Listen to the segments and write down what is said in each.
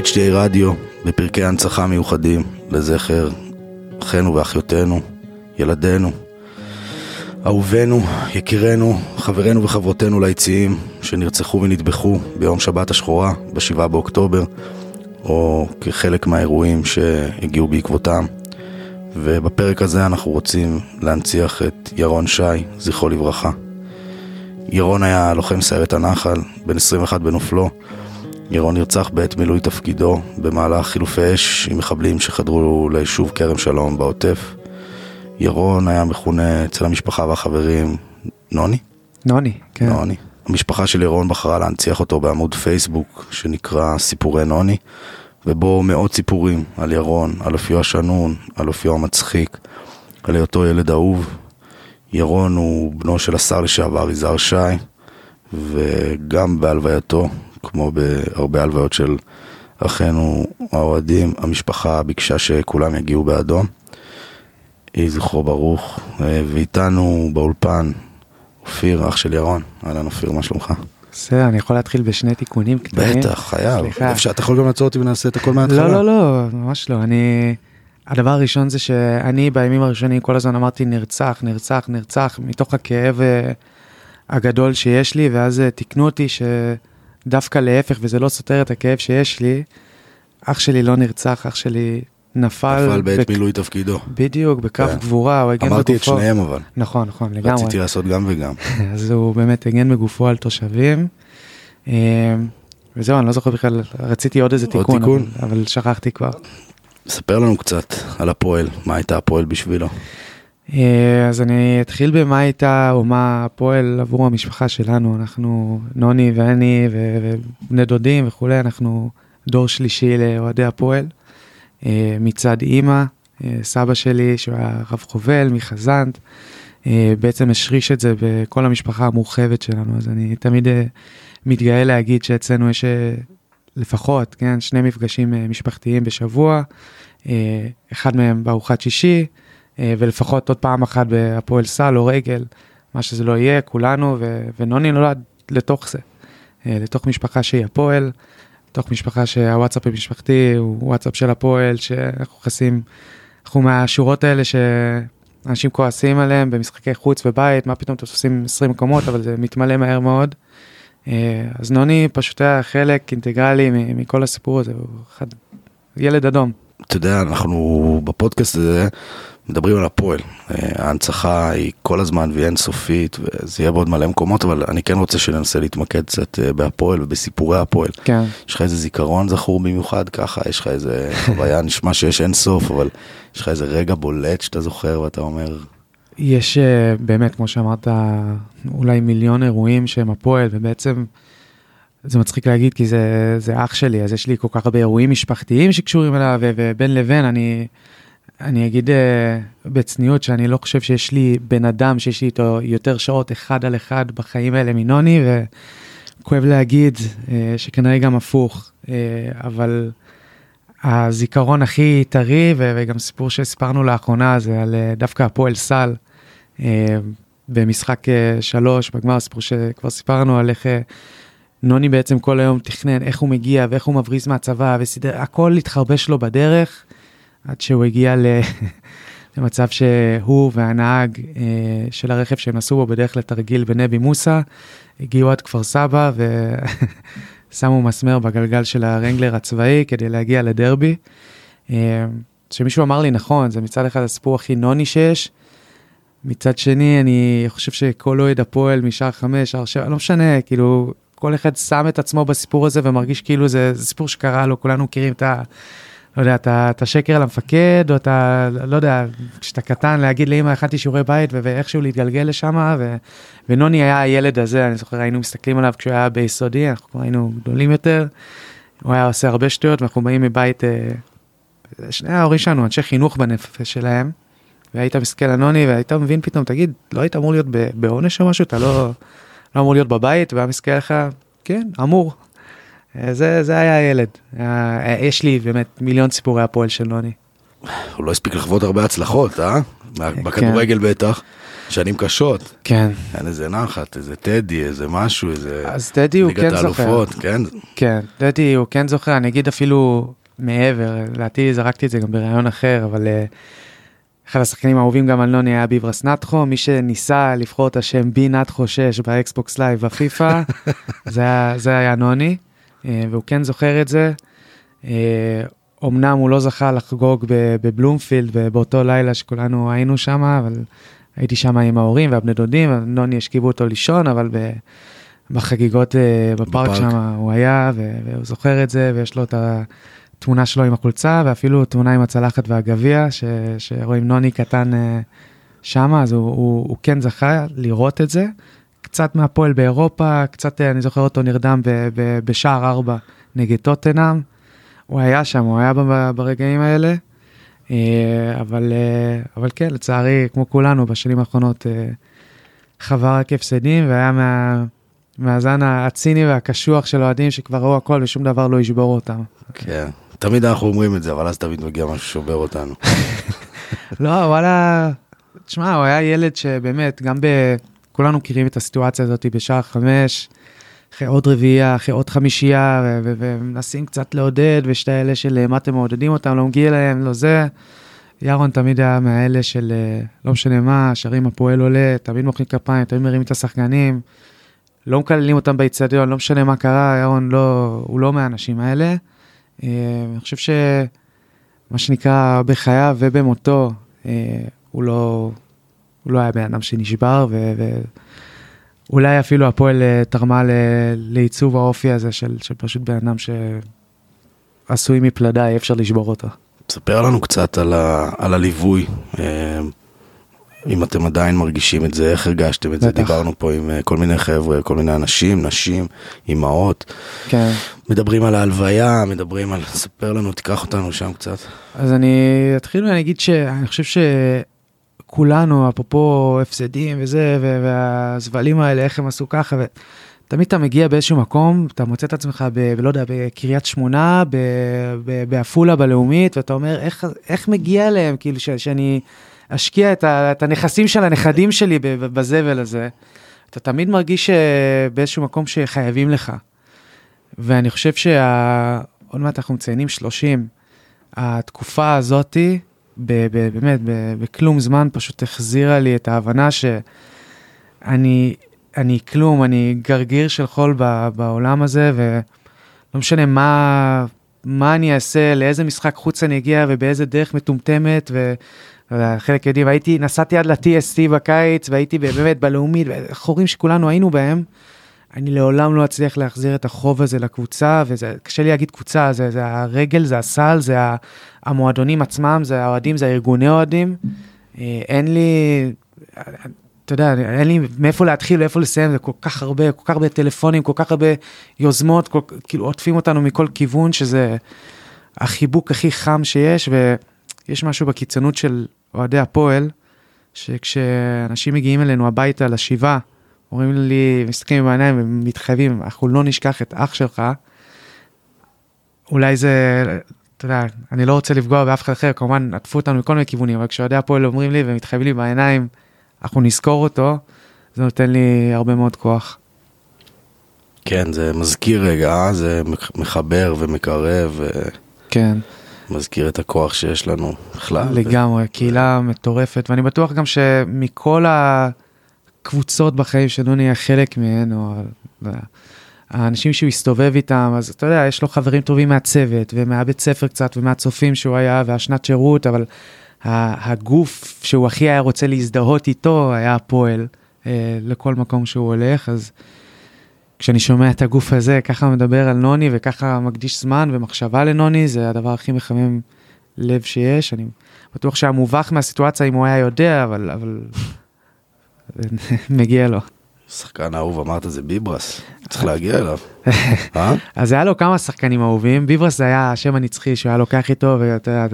HDA רדיו בפרקי הנצחה מיוחדים לזכר אחינו ואחיותינו, ילדינו, אהובינו, יקירינו, חברינו וחברותינו ליציעים שנרצחו ונטבחו ביום שבת השחורה, ב-7 באוקטובר, או כחלק מהאירועים שהגיעו בעקבותם. ובפרק הזה אנחנו רוצים להנציח את ירון שי, זכרו לברכה. ירון היה לוחם סיירת הנחל, בן 21 בנופלו. ירון נרצח בעת מילוי תפקידו במהלך חילופי אש עם מחבלים שחדרו ליישוב כרם שלום בעוטף. ירון היה מכונה אצל המשפחה והחברים נוני? נוני, כן. נוני. המשפחה של ירון בחרה להנציח אותו בעמוד פייסבוק שנקרא סיפורי נוני, ובו מאות סיפורים על ירון, על אופיו השנון, על אופיו המצחיק, על היותו ילד אהוב. ירון הוא בנו של השר לשעבר יזהר שי, וגם בהלווייתו, כמו בהרבה הלוויות של אחינו האוהדים, המשפחה ביקשה שכולם יגיעו באדום. יהי זכרו ברוך, ואיתנו באולפן אופיר, אח של ירון. אהלן אופיר, מה שלומך? בסדר, אני יכול להתחיל בשני תיקונים קטנים? בטח, חייב. סליחה. אפשר, אתה יכול גם לעצור אותי ונעשה את הכל מההתחלה. לא, לא, לא, ממש לא. אני... הדבר הראשון זה שאני בימים הראשונים כל הזמן אמרתי נרצח, נרצח, נרצח, מתוך הכאב אה, הגדול שיש לי, ואז אה, תיקנו אותי שדווקא להפך, וזה לא סותר את הכאב שיש לי, אח שלי לא נרצח, אח שלי נפל. נפל בעת בק- מילוי תפקידו. בדיוק, בקרב כן. גבורה, הוא הגן אמרתי את בגופו. שניהם אבל. נכון, נכון, לגמרי. רציתי לעשות גם וגם. אז הוא באמת הגן בגופו על תושבים. אה, וזהו, אני לא זוכר בכלל, רציתי עוד איזה עוד תיקון, תיקון? אבל, אבל שכחתי כבר. ספר לנו קצת על הפועל, מה הייתה הפועל בשבילו. אה, אז אני אתחיל במה הייתה או מה הפועל עבור המשפחה שלנו, אנחנו, נוני ואני ובני דודים וכולי, אנחנו דור שלישי לאוהדי הפועל. אה, מצד אימא, אה, סבא שלי שהוא היה רב חובל מחזנט, אה, בעצם השריש את זה בכל המשפחה המורחבת שלנו, אז אני תמיד אה, מתגאה להגיד שאצלנו יש לפחות, כן, שני מפגשים משפחתיים בשבוע, אחד מהם בארוחת שישי, ולפחות עוד פעם אחת בהפועל סל או רגל, מה שזה לא יהיה, כולנו, ו- ונוני נולד לתוך זה, אה, לתוך משפחה שהיא הפועל, לתוך משפחה שהוואטסאפ המשפחתי הוא וואטסאפ של הפועל, שאנחנו נכנסים, אנחנו מהשורות האלה שאנשים כועסים עליהם במשחקי חוץ ובית, מה פתאום אתם תופסים 20 מקומות, אבל זה מתמלא מהר מאוד. אה, אז נוני פשוט היה חלק אינטגרלי מכל הסיפור הזה, הוא אחד, ילד אדום. אתה יודע, אנחנו בפודקאסט הזה מדברים על הפועל. אה, ההנצחה היא כל הזמן והיא אינסופית, וזה יהיה בעוד מלא מקומות, אבל אני כן רוצה שננסה להתמקד קצת אה, בהפועל ובסיפורי הפועל. כן. יש לך איזה זיכרון זכור במיוחד ככה? יש לך איזה חוויה, נשמע שיש אינסוף, אבל יש לך איזה רגע בולט שאתה זוכר ואתה אומר, יש אה, באמת, כמו שאמרת, אולי מיליון אירועים שהם הפועל, ובעצם זה מצחיק להגיד כי זה, זה אח שלי, אז יש לי כל כך הרבה אירועים משפחתיים שקשורים אליו, ובין לבין אני, אני אגיד אה, בצניעות שאני לא חושב שיש לי בן אדם שיש לי איתו יותר שעות אחד על אחד בחיים האלה מנוני, וכואב להגיד אה, שכנראה גם הפוך, אה, אבל הזיכרון הכי טרי, וגם סיפור שסיפרנו לאחרונה זה על אה, דווקא הפועל סל. אה, במשחק אה, שלוש, בגמר הסיפור שכבר סיפרנו על איך נוני בעצם כל היום תכנן איך הוא מגיע ואיך הוא מבריז מהצבא וסידר, הכל התחרבש לו בדרך, עד שהוא הגיע ל... למצב שהוא והנהג אה, של הרכב שהם נסעו בו בדרך לתרגיל בנבי מוסא, הגיעו עד כפר סבא ושמו מסמר בגלגל של הרנגלר הצבאי כדי להגיע לדרבי. אה, שמישהו אמר לי, נכון, זה מצד אחד הסיפור הכי נוני שיש, מצד שני, אני חושב שכל אוהד הפועל משער חמש, שער שבע, לא משנה, כאילו, כל אחד שם את עצמו בסיפור הזה ומרגיש כאילו זה, זה סיפור שקרה לו, כולנו מכירים את ה... לא יודע, את ה- את השקר למפקד, או את ה... לא יודע, כשאתה קטן, להגיד לאמא, הכנתי שיעורי בית, ואיכשהו להתגלגל לשם, ו... ונוני היה הילד הזה, אני זוכר, היינו מסתכלים עליו כשהוא היה ביסודי, אנחנו כבר היינו גדולים יותר, הוא היה עושה הרבה שטויות, ואנחנו באים מבית, אה, שני ההורים שלנו, אנשי חינוך בנפש שלהם, והיית מסתכל על נוני והיית מבין פתאום, תגיד, לא היית אמור להיות בעונש או משהו? אתה לא, לא אמור להיות בבית? והיה מסתכל לך, כן, אמור. אה, זה, זה היה הילד. היה, אה, יש לי באמת מיליון סיפורי הפועל של נוני. הוא לא הספיק לחוות הרבה הצלחות, אה? בכדורגל בטח. שנים קשות. כן. אין איזה נחת, איזה טדי, איזה משהו, איזה... אז טדי הוא כן ליגת זוכר. האלופות, כן? כן, טדי הוא כן זוכר, אני אגיד אפילו מעבר, לדעתי זרקתי את זה גם בראיון אחר, אבל אה, אחד השחקנים האהובים גם על נוני היה ביברס נאתכו, מי שניסה לבחור את השם B נאתכו 6 ב Xbox Live בפיפא, זה, זה היה נוני, אה, והוא כן זוכר את זה. אה, אמנם הוא לא זכה לחגוג בבלומפילד באותו לילה שכולנו היינו שם, אבל הייתי שם עם ההורים והבני דודים, נוני השכיבו אותו לישון, אבל. בחגיגות אה, בפארק בפארק. שם הוא היה, והוא זוכר את זה, ויש לו את התמונה שלו עם החולצה, ואפילו תמונה עם הצלחת והגביע, ש- שרואים נוני קטן אה, שם, אז הוא, הוא, הוא כן זכה לראות את זה. קצת מהפועל באירופה, קצת, אה, אני זוכר אותו נרדם ב- ב- בשער ארבע נגד טוטנאם. הוא היה שם, הוא היה ברגעים האלה. אה, אבל, אה, אבל כן, לצערי, כמו כולנו, בשנים האחרונות חווה רק הפסדים, והיה מה, מהזן הציני והקשוח של אוהדים שכבר ראו הכל ושום דבר לא ישבור אותם. כן. תמיד אנחנו אומרים את זה, אבל אז תמיד מגיע משהו ששובר אותנו. לא, וואלה, תשמע, הוא היה ילד שבאמת, גם ב... כולנו מכירים את הסיטואציה הזאת בשער חמש, אחרי עוד רביעייה, אחרי עוד חמישייה, ומנסים קצת לעודד, ויש את האלה של אה, מה אתם מעודדים אותם, לא מגיע להם, לא זה. ירון תמיד היה מהאלה של אה, לא משנה מה, שרים הפועל עולה, תמיד מוחאים כפיים, תמיד מרים את השחקנים, לא מקללים אותם באיצטדיון, לא משנה מה קרה, ירון לא, הוא לא מהאנשים האלה. אה, אני חושב ש... מה שנקרא, בחייו ובמותו, הוא לא, הוא לא היה בן אדם שנשבר, ואולי אפילו הפועל אה, תרמה לעיצוב האופי הזה של, של פשוט בן אדם שעשוי מפלדה, אי אפשר לשבור אותו. ספר לנו קצת על, ה, על הליווי, אה, אם אתם עדיין מרגישים את זה, איך הרגשתם את זה. דיברנו פה עם אה, כל מיני חבר'ה, כל מיני אנשים, נשים, אימהות, כן. מדברים על ההלוויה, מדברים על, ספר לנו, תיקח אותנו שם קצת. אז אני אתחיל ואני אגיד שאני חושב שכולנו, אפרופו הפסדים וזה, והזבלים האלה, איך הם עשו ככה, ותמיד אתה מגיע באיזשהו מקום, אתה מוצא את עצמך, ב- לא יודע, בקריית שמונה, בעפולה בלאומית, ואתה אומר, איך, איך מגיע להם, כאילו, ש- שאני אשקיע את, ה- את הנכסים של הנכדים שלי בזבל הזה. אתה תמיד מרגיש אה, באיזשהו מקום שחייבים לך. ואני חושב שה... מעט אנחנו מציינים 30. התקופה הזאתי, באמת, בכלום זמן פשוט החזירה לי את ההבנה שאני אני כלום, אני גרגיר של חול בעולם הזה, ולא משנה מה, מה אני אעשה, לאיזה משחק חוץ אני אגיע ובאיזה דרך מטומטמת, ו... חלק יודעים, הייתי, נסעתי עד ל-TST בקיץ, והייתי באמת בלאומית, חורים שכולנו היינו בהם. אני לעולם לא אצליח להחזיר את החוב הזה לקבוצה, וזה, קשה לי להגיד קבוצה, זה, זה הרגל, זה הסל, זה המועדונים עצמם, זה האוהדים, זה הארגוני אוהדים. אה, אין לי, אתה יודע, אין לי מאיפה להתחיל ואיפה לסיים, זה כל כך הרבה, כל כך הרבה טלפונים, כל כך הרבה יוזמות, כל, כאילו עוטפים אותנו מכל כיוון, שזה החיבוק הכי חם שיש, ויש משהו בקיצונות של אוהדי הפועל, שכשאנשים מגיעים אלינו הביתה לשבעה, אומרים לי, מסתכלים בעיניים ומתחייבים, אנחנו לא נשכח את אח שלך. אולי זה, אתה יודע, אני לא רוצה לפגוע באף אחד אחר, כמובן עטפו אותנו מכל מיני כיוונים, אבל כשאוהדי הפועל אומרים לי ומתחייבים לי בעיניים, אנחנו נזכור אותו, זה נותן לי הרבה מאוד כוח. כן, זה מזכיר רגע, אה? זה מחבר ומקרב, כן, ומזכיר את הכוח שיש לנו בכלל. לגמרי, קהילה מטורפת, ואני בטוח גם שמכל הקבוצות בחיים שנוני היה חלק מהן, או האנשים שהוא הסתובב איתם, אז אתה יודע, יש לו חברים טובים מהצוות, ומהבית ספר קצת, ומהצופים שהוא היה, והשנת שירות, אבל הגוף שהוא הכי היה רוצה להזדהות איתו היה הפועל, אה, לכל מקום שהוא הולך, אז כשאני שומע את הגוף הזה, ככה מדבר על נוני, וככה מקדיש זמן ומחשבה לנוני, זה הדבר הכי מחמם לב שיש. אני בטוח שהיה מובך מהסיטואציה אם הוא היה יודע, אבל, אבל מגיע לו. שחקן אהוב, אמרת זה ביברס, צריך להגיע אליו. אה? אז היה לו כמה שחקנים אהובים, ביברס זה היה השם הנצחי שהוא היה לוקח איתו, ואתה יודע,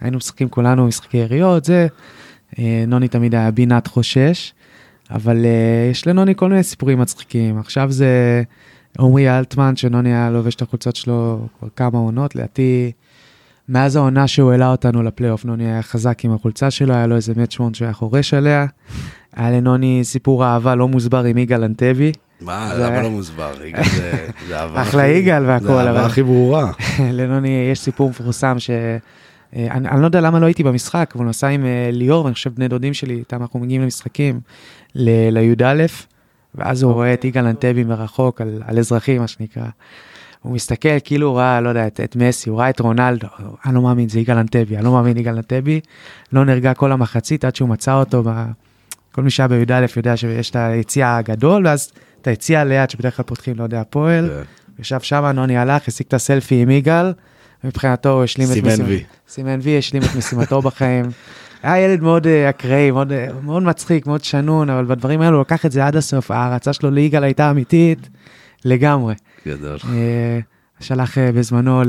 היינו משחקים כולנו משחקי יריות, זה. אה, נוני תמיד היה בינת חושש, אבל אה, יש לנוני כל מיני סיפורים מצחיקים. עכשיו זה עמרי אלטמן, שנוני היה לובש את החולצות שלו כבר כמה עונות, לדעתי, מאז העונה שהוא העלה אותנו לפלייאוף, נוני היה חזק עם החולצה שלו, היה לו איזה מאצ'מונט שהוא היה חורש עליה. היה לנוני סיפור אהבה לא מוסבר עם יגאל אנטבי. מה, זה- למה לא מוסבר? יגאל זה- אהבה אחלה יגאל והכל, זה האהבה אבל- הכי ברורה. לנוני יש סיפור מפורסם ש... אה, אני, אני לא יודע למה לא הייתי במשחק, אבל הוא נסע עם אה, ליאור, ואני חושב בני דודים שלי, איתם אנחנו מגיעים למשחקים, לי"א, ואז הוא רואה את יגאל אנטבי מרחוק, על, על אזרחי, מה שנקרא. הוא מסתכל, כאילו הוא ראה, לא יודע, את, את מסי, הוא ראה את רונלדו, אני לא מאמין, זה יגאל אנטבי, אני לא מאמין, יגאל אנטבי. לא נרגע כל המחצית עד שהוא מצא אותו. כל מי שהיה בי"א יודע שיש את היציע הגדול, ואז את היציע ליד, שבדרך כלל פותחים, לא יודע, הפועל. כן. ישב שם, נוני הלך, השיג את הסלפי עם יגאל, ומבחינתו הוא השלים את משימתו. סימן וי, השלים את משימתו בחיים. היה ילד מאוד אה, אקראי, מאוד, אה, מאוד מצחיק, מאוד שנון, אבל בדברים האלו הוא לקח את זה עד הסוף. ההערצה שלו ליגאל הייתה אמיתית לגמרי. גדול. אה, שלח בזמנו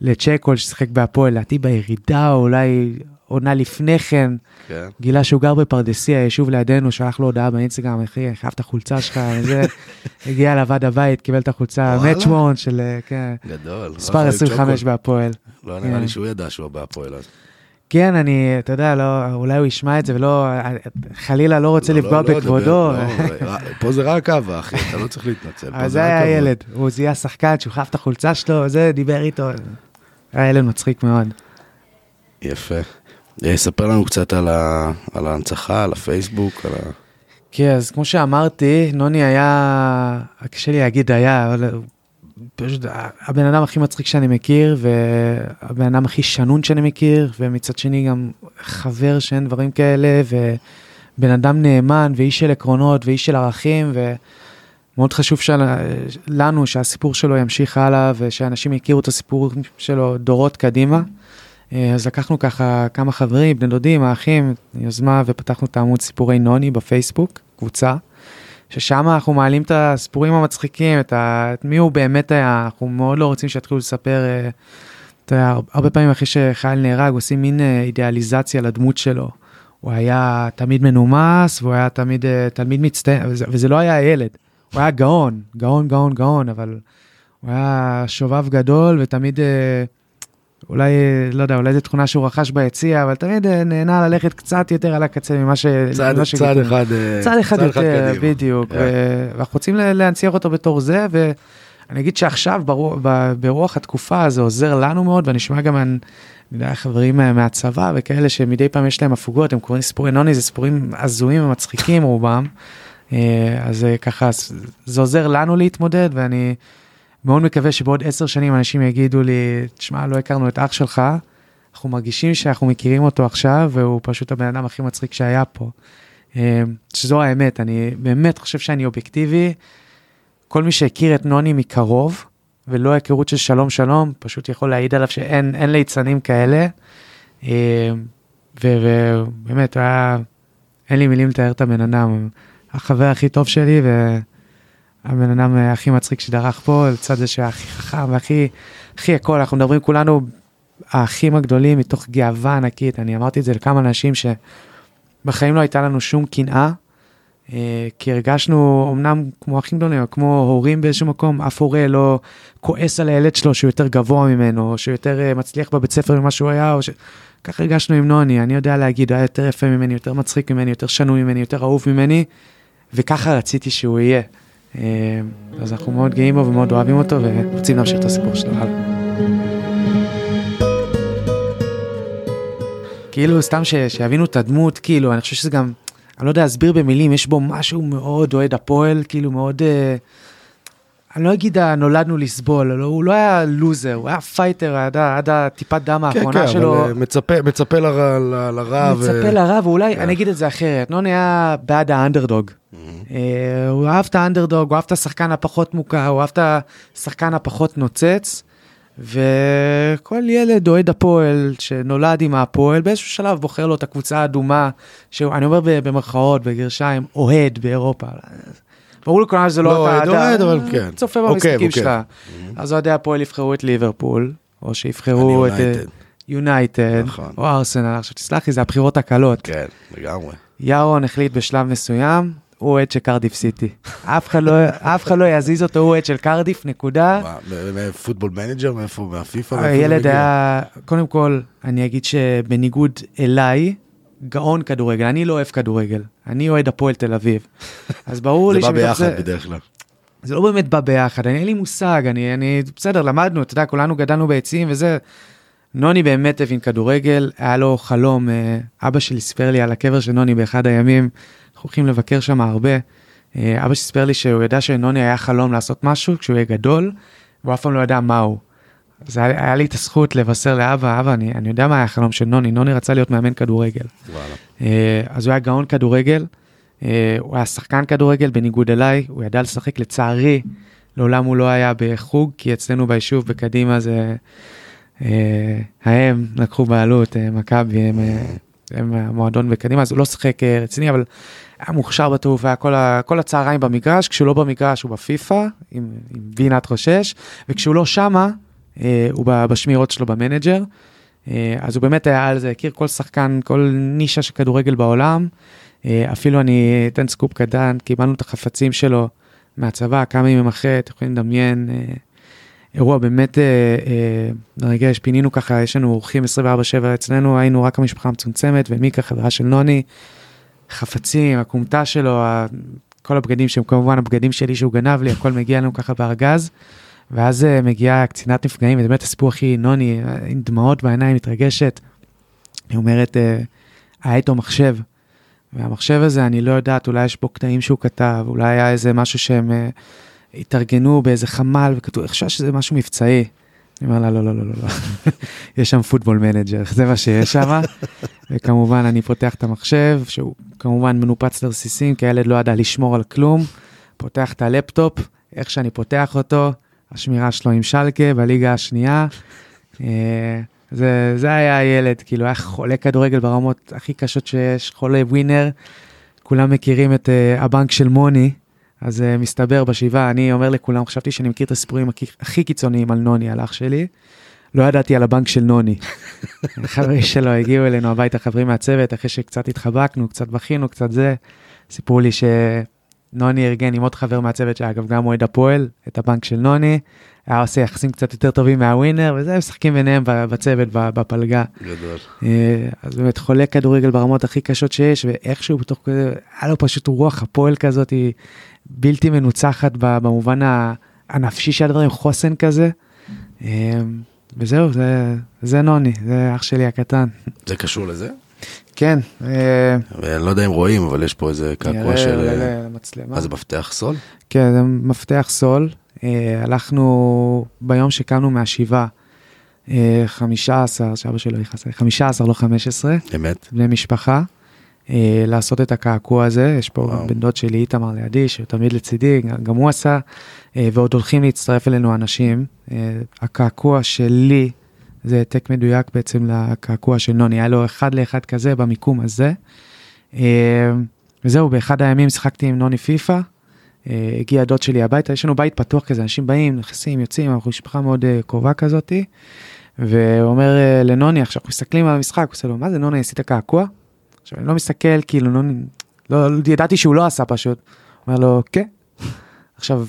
לצ'קול ששיחק בהפועל, לדעתי בירידה, או אולי עונה לפני כן, כן. גילה שהוא גר בפרדסיה, היישוב לידינו, שלח לו הודעה באינסטגרם, אחי, אני חייב את החולצה שלך, וזה, הגיע אליו עד הבית, קיבל את החולצה? מאצ'מון של, אה, כן, גדול. מספר לא 25 יכול- בהפועל. לא נראה לי כן. שהוא ידע שהוא בהפועל אז. כן, אני, אתה יודע, לא, אולי הוא ישמע את זה ולא, חלילה לא רוצה לא, לפגוע לא, לא, בכבודו. דבר, לא, זה- פה זה רק אהבה, אחי, אתה לא צריך להתנצל. אבל זה היה. ילד, הוא זיהה שחקן שהוא חייב את החולצה שלו, זה, דיבר איתו. היה ילד מצחיק מאוד. יפה. אה, ספר לנו קצת על ה- על ההנצחה, על הפייסבוק, על ה... כן, אז כמו שאמרתי, נוני היה, קשה לי להגיד היה, אבל פשוט הבן אדם הכי מצחיק שאני מכיר, והבן אדם הכי שנון שאני מכיר, ומצד שני גם חבר שאין דברים כאלה, ובן אדם נאמן, ואיש של עקרונות, ואיש של ערכים, ומאוד חשוב של... לנו שהסיפור שלו ימשיך הלאה, ושאנשים יכירו את הסיפור שלו דורות קדימה. אה, אז לקחנו ככה כמה חברים, בני דודים, האחים, יוזמה, ופתחנו את העמוד סיפורי נוני בפייסבוק, קבוצה, ששם אנחנו מעלים את הסיפורים המצחיקים, את, ה... את מי הוא באמת היה, אנחנו מאוד לא רוצים שיתחילו לספר, אה, אתה יודע, הרבה פעמים אחרי שחייל נהרג, עושים מין אה, אידיאליזציה לדמות שלו. הוא היה תמיד מנומס, והוא היה תמיד אה, תלמיד מצטיין, וזה, וזה לא היה ילד, הוא היה גאון, גאון, גאון, גאון, אבל הוא היה שובב גדול ותמיד... אה, אולי, אה, לא יודע, אולי זו תכונה שהוא רכש ביציע, אבל תמיד אה, נהנה ללכת קצת יותר על הקצה ממה ש... צעד ממה צעד שגילינו. אחד אה, צעד אחד יותר, קדימה. בדיוק. ו- ואנחנו רוצים להנציח אותו בתור זה, ואני אגיד שעכשיו ברוח, ברוח התקופה זה עוזר לנו מאוד, ואני שומע גם, אני יודע, חברים מה- מהצבא וכאלה שמדי פעם יש להם הפוגות, הם קוראים סיפורי נוני, זה סיפורים הזויים ומצחיקים רובם, אה, אז אה, ככה, זה עוזר לנו להתמודד, ואני מאוד מקווה שבעוד עשר שנים אנשים יגידו לי, תשמע, לא הכרנו את אח שלך, אנחנו מרגישים שאנחנו מכירים אותו עכשיו, והוא פשוט הבן אדם הכי מצחיק שהיה פה. אה, שזו האמת, אני באמת חושב שאני אובייקטיבי. כל מי שהכיר את נוני מקרוב, ולא היכרות של שלום שלום, פשוט יכול להעיד עליו שאין אין ליצנים כאלה. ו- ובאמת, אין לי מילים לתאר את הבן אדם, החבר הכי טוב שלי, והבן אדם אה, הכי מצחיק שדרך פה, לצד זה שהיה הכי חכם והכי, הכי הכל, אנחנו מדברים כולנו, האחים הגדולים מתוך גאווה ענקית, אני אמרתי את זה לכמה אנשים שבחיים לא הייתה לנו שום קנאה, אה, כי הרגשנו אמנם כמו אחים גדולים, כמו הורים באיזשהו מקום, אף הורה לא כועס על הילד שלו שהוא יותר גבוה ממנו, או שהוא יותר אה, מצליח בבית ספר ממה שהוא היה, או ש... ככה הרגשנו עם נוני, אני יודע להגיד, הוא היה יותר יפה ממני, יותר מצחיק ממני, יותר שנוי ממני, יותר אהוב ממני, וככה רציתי שהוא יהיה. אה, אז אנחנו מאוד גאים בו ומאוד אוהבים אותו, ורוצים להמשיך את הסיפור שלו הלאה. כאילו, סתם ש, שיבינו את הדמות, כאילו, אני חושב שזה גם, אני לא יודע להסביר במילים, יש בו משהו מאוד אוהד הפועל, כאילו מאוד, אה, אני לא אגיד נולדנו לסבול, לא, הוא לא היה לוזר, הוא היה פייטר עד, עד הטיפת דם כן, האחרונה כן, שלו. אבל אה, מצפה- מצפה לרע. ו- מצפה לרע, ואולי, כן. אני אגיד את זה אחרת, נוני היה בעד האנדרדוג. אה, הוא אהב את האנדרדוג, הוא אהב את השחקן הפחות מוכר, הוא אהב את השחקן הפחות נוצץ, וכל ילד אוהד הפועל שנולד עם הפועל, באיזשהו שלב בוחר לו את הקבוצה האדומה, שאני אומר במרכאות, בגרשיים, אוהד באירופה. ברור לכולם שזה לא לא אתה, אתה אוהד, אבל כן. צופה עוקב, במשחקים. שלך. אז אוהדי הפועל יבחרו את ליברפול, או שיבחרו את אה, יונייטד. יונייטד, נכון. או ארסנל, עכשיו תסלח לי, זה הבחירות הקלות. כן, לגמרי. ירון החליט בשלב מסוים, הוא אוהד של קרדיף סיטי. אף אחד לא- אף אחד לא יזיז אותו, הוא אוהד של קרדיף, נקודה. מ Football Manager? מאיפה? מהפיפ"א? הילד? היה, קודם כל, אני אגיד שבניגוד אליי, גאון כדורגל, אני לא אוהב כדורגל, אני אוהד הפועל תל אביב. אז ברור לי זה בא ביחד בדרך כלל. זה לא באמת בא ביחד, אני אין לי מושג, אני, אני, בסדר, למדנו, אתה יודע, כולנו גדלנו ביציעים וזה. נוני באמת הבין כדורגל, היה לו חלום, אה, אבא שלי סיפר לי על הקבר של נוני באחד הימים, הולכים לבקר שם הרבה. אה, אבא שלי סיפר לי שהוא ידע שנוני היה חלום לעשות משהו כשהוא יהיה גדול, והוא אף פעם לא ידע מהו. אז היה, היה לי את הזכות לבשר לאבא, אבא, אני, אני יודע מה היה החלום של נוני, נוני רצה להיות מאמן כדורגל. וואלה. אה, אז הוא היה גאון כדורגל, אה, הוא היה שחקן כדורגל בניגוד אליי, הוא ידע לשחק, לצערי, לעולם הוא לא היה בחוג, כי אצלנו ביישוב בקדימה זה... ההם לקחו בעלות, מכבי, הם, הם המועדון בקדימה, אז הוא לא שיחק רציני, אבל היה מוכשר בטירוף, היה כל, ה, כל הצהריים במגרש, כשהוא לא במגרש הוא בפיפא, עם, עם B נאתכו שש, וכשהוא לא שמה, אה, הוא בשמירות שלו ב Manager. אה, אז הוא באמת היה על זה, הכיר כל שחקן, כל נישה של כדורגל בעולם. אה, אפילו אני אתן סקופ קטן, קיבלנו את החפצים שלו מהצבא, כמה ימים אחרי, אתם יכולים לדמיין, אה, אירוע באמת אה, אה, פינינו ככה, יש לנו אורחים 24/7 אצלנו, היינו רק המשפחה המצומצמת, ומיקה, חברה של נוני, חפצים, הכומתה שלו, כל הבגדים שהם כמובן הבגדים שלי שהוא גנב לי, הכל מגיע לנו ככה בארגז. ואז אה, מגיעה קצינת נפגעים, וזה באמת הסיפור הכי נוני, אה, עם דמעות בעיניים, מתרגשת. היא אומרת, אה, היה איתו מחשב, והמחשב הזה, אני לא יודעת, אולי יש בו קטעים שהוא כתב, אולי היה איזה משהו שהם התארגנו באיזה חמ"ל, וכתוב, אני חושב שזה משהו מבצעי. אני אומר לה, לא, לא, לא, לא, לא. יש שם Football Manager, זה מה שיש שם. וכמובן, אני פותח את המחשב, שהוא כמובן מנופץ לרסיסים, כי הילד לא ידע לשמור על כלום. פותח את הלפטופ, איך שאני פותח אותו, השמירה שלו עם שלקה בליגה השנייה. אה, זה, זה היה הילד, כאילו היה חולה כדורגל ברמות הכי קשות שיש, חולה ווינר. כולם מכירים את uh, הבנק של מוני, אז uh, מסתבר בשבעה, אני אומר לכולם, חשבתי שאני מכיר את הסיפורים הכי, הכי קיצוניים על נוני, על אח שלי. לא ידעתי על הבנק של נוני. החברים שלו הגיעו אלינו הביתה, חברים מהצוות, אחרי שקצת התחבקנו, קצת בכינו, קצת זה. סיפרו לי שנוני ארגן עם עוד חבר מהצוות, שאגב גם אוהד הפועל, את הבנק של נוני. היה עושה יחסים קצת יותר טובים מהווינר, וזה, משחקים ביניהם בצוות, בפלגה. גדול. אה, אז באמת חולה כדורגל ברמות הכי קשות שיש, ואיכשהו בתוך כזה, היה לו פשוט רוח הפועל כזאת, היא בלתי מנוצחת במובן הנפשי של הדברים, חוסן כזה. אה, וזהו, זה, זה נוני, זה אח שלי הקטן. זה קשור לזה? כן, אה, ואני לא יודע אם רואים, אבל יש פה איזה קעקוע של... למצלמה. מה זה מפתח סול? כן, זה מפתח סול. אה, הלכנו ביום שקמנו מהשבעה, אה, 15, שאבא שלו יכעס, 15, לא 15, אמת? בני משפחה, אה, לעשות את הקעקוע הזה. יש פה וואו. בן דוד שלי, איתמר לידי, שהוא תמיד לצידי, גם- הוא עשה, אה, ועוד הולכים להצטרף אלינו אנשים. אה, הקעקוע שלי, זה העתק מדויק בעצם לקעקוע של נוני, היה לו אחד לאחד כזה במיקום הזה. אה, וזהו, באחד הימים שיחקתי עם נוני פיפא, אה, הגיע דוד שלי הביתה, יש לנו בית פתוח כזה, אנשים באים, נכנסים, יוצאים, אנחנו משפחה מאוד אה, קרובה כזאתי. והוא אומר אה, לנוני, עכשיו אנחנו מסתכלים על המשחק, הוא עושה לו, מה זה נוני, עשית קעקוע? עכשיו אני לא מסתכל, כאילו נוני, לא, לא ידעתי שהוא לא עשה פשוט. הוא אומר לו, כן. עכשיו,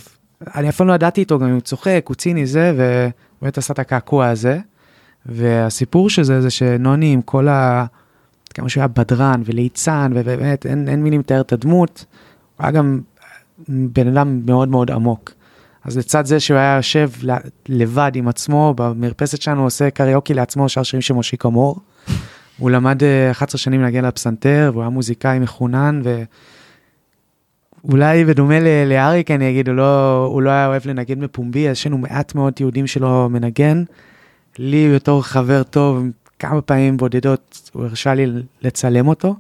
אני אף פעם לא ידעתי איתו, גם אם הוא צוחק, הוא ציני זה, והוא באמת עשה את הקעקוע הזה. והסיפור של זה, זה שנוני עם כל ה... כמה שהוא היה בדרן וליצן, ובאמת אין, אין מילים לתאר את הדמות, הוא היה גם בן אדם מאוד מאוד עמוק. אז לצד זה שהוא היה יושב לבד עם עצמו, במרפסת שלנו הוא עושה קריוקי לעצמו, שר שירים של מושיקו מור. הוא למד אה, 11 שנים לנגן על הפסנתר, והוא היה מוזיקאי מחונן, ואולי בדומה לאריק, אני אגיד, הוא לא, הוא לא היה אוהב לנגן בפומבי, יש לנו מעט מאוד תיעודים שלו מנגן. לי בתור חבר טוב, כמה פעמים בודדות, הוא הרשה לי לצלם אותו.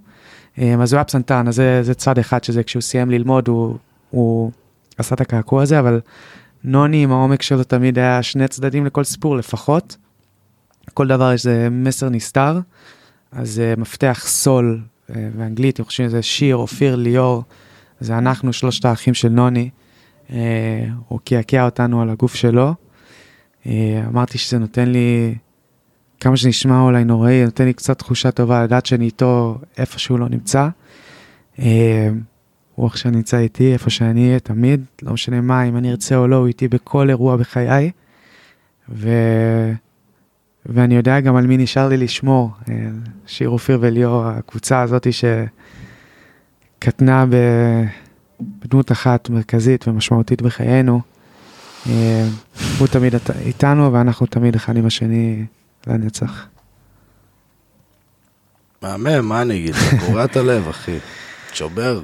אה, אז הוא היה פסנתרן, אז זה, זה צד אחד שזה כשהוא סיים ללמוד, הוא, הוא עשה את הקעקוע הזה, אבל נוני עם העומק שלו תמיד היה שני צדדים לכל סיפור לפחות. כל דבר יש איזה מסר נסתר, אז uh, מפתח סול uh, באנגלית, אני חושב שזה שיר, אופיר, ליאור, זה אנחנו שלושת האחים של נוני. הוא קעקע אותנו על הגוף שלו. Uh, אמרתי שזה נותן לי, כמה שנשמע אולי נוראי, נותן לי קצת תחושה טובה לדעת שאני איתו איפה שהוא לא נמצא. הוא עכשיו נמצא איתי איפה שאני אהיה תמיד, לא משנה מה, אם אני ארצה או לא, הוא איתי בכל אירוע בחיי. ו... ואני יודע גם על מי נשאר לי לשמור. אה, שיר אופיר וליאור, הקבוצה הזאתי שקטנה בדמות אחת מרכזית ומשמעותית בחיינו. אה, הוא תמיד איתנו ואנחנו תמיד אחד עם השני לנצח. מהמם, מה אני אגיד? את הלב, אחי. שובר.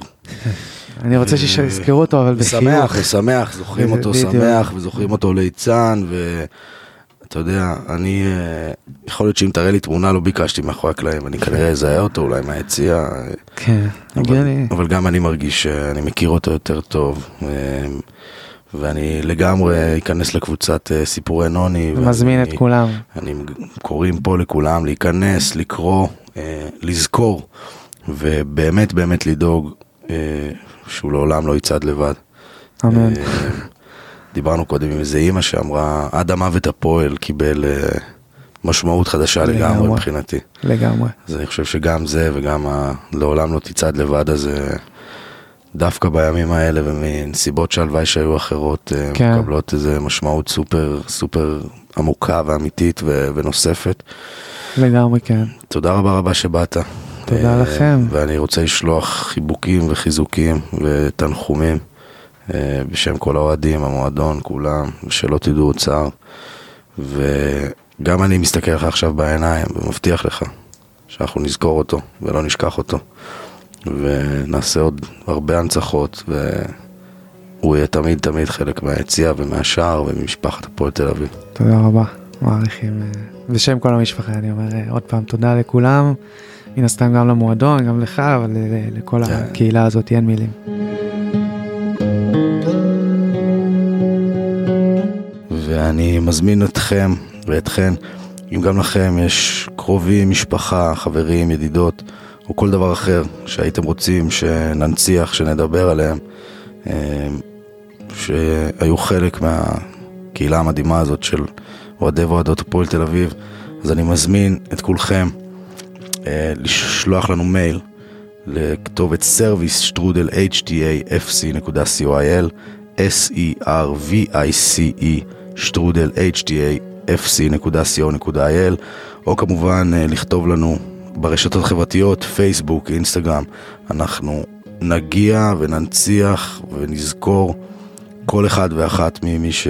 אני רוצה שיזכרו אותו, אבל בחיוך. שמח, ושמח, זוכרים אותו שמח, וזוכרים אותו ליצן, ואתה יודע, אני, אה, יכול להיות שאם תראה לי תמונה, לא ביקשתי מאחורי הקלעים, אני כנראה אזהה אותו, אולי מהיציע. כן, אבל, אבל גם אני מרגיש שאני מכיר אותו יותר טוב. אה, ואני לגמרי אכנס לקבוצת אה, סיפורי נוני. מזמין את כולם. אני קוראים פה לכולם להיכנס, לקרוא, לזכור, ובאמת באמת לדאוג שהוא לעולם לא יצעד לבד. אמן. אה, דיברנו קודם עם איזה אימא שאמרה, עד המוות הפועל קיבל אה, משמעות חדשה לגמרי, לגמרי מבחינתי. לגמרי. אז אני חושב שגם זה וגם ה... לעולם לא תצעד לבד הזה, דווקא בימים האלה ומנסיבות שהלוואי שהיו אחרות, אה, כן. מקבלות איזה משמעות סופר סופר עמוקה ואמיתית ו... ונוספת. לגמרי כן. תודה רבה רבה שבאת. תודה אה, לכם. ואני רוצה לשלוח חיבוקים וחיזוקים ותנחומים אה, בשם כל האוהדים, המועדון, כולם, ושלא תדעו צער. וגם אני מסתכל לך עכשיו בעיניים ומבטיח לך שאנחנו נזכור אותו ולא נשכח אותו. ונעשה עוד הרבה הנצחות, והוא יהיה תמיד תמיד חלק מהיציאה ומהשער וממשפחת הפועל תל אביב. תודה רבה, מעריכים. אה, בשם כל המשפחה אני אומר עוד פעם תודה לכולם. מן הסתם גם למועדון, גם לך, אבל לכל כן. הקהילה הזאת אין מילים. ואני מזמין אתכם ואתכן, אם גם לכם יש קרובים, משפחה, חברים, ידידות, או כל דבר אחר שהייתם רוצים שננציח, שנדבר עליהם, אה, שהיו חלק מהקהילה המדהימה הזאת של אוהדי ואוהדות הפועל תל אביב, אז אני מזמין את כולכם אה, לשלוח לנו מייל לכתובת service שטרודל htafc.co.il s-e-r-v-i-c-e שטרודל htafc.co.il או כמובן אה, לכתוב לנו ברשתות החברתיות, פייסבוק, אינסטגרם. אנחנו נגיע וננציח ונזכור כל אחד ואחת ממי ש...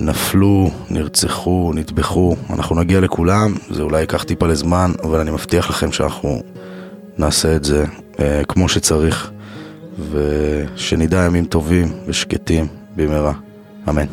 נפלו, נרצחו, נטבחו, אנחנו נגיע לכולם, זה אולי ייקח טיפה לזמן, אבל אני מבטיח לכם שאנחנו נעשה את זה אה, כמו שצריך, ושנדע ימים טובים ושקטים במהרה. אמן.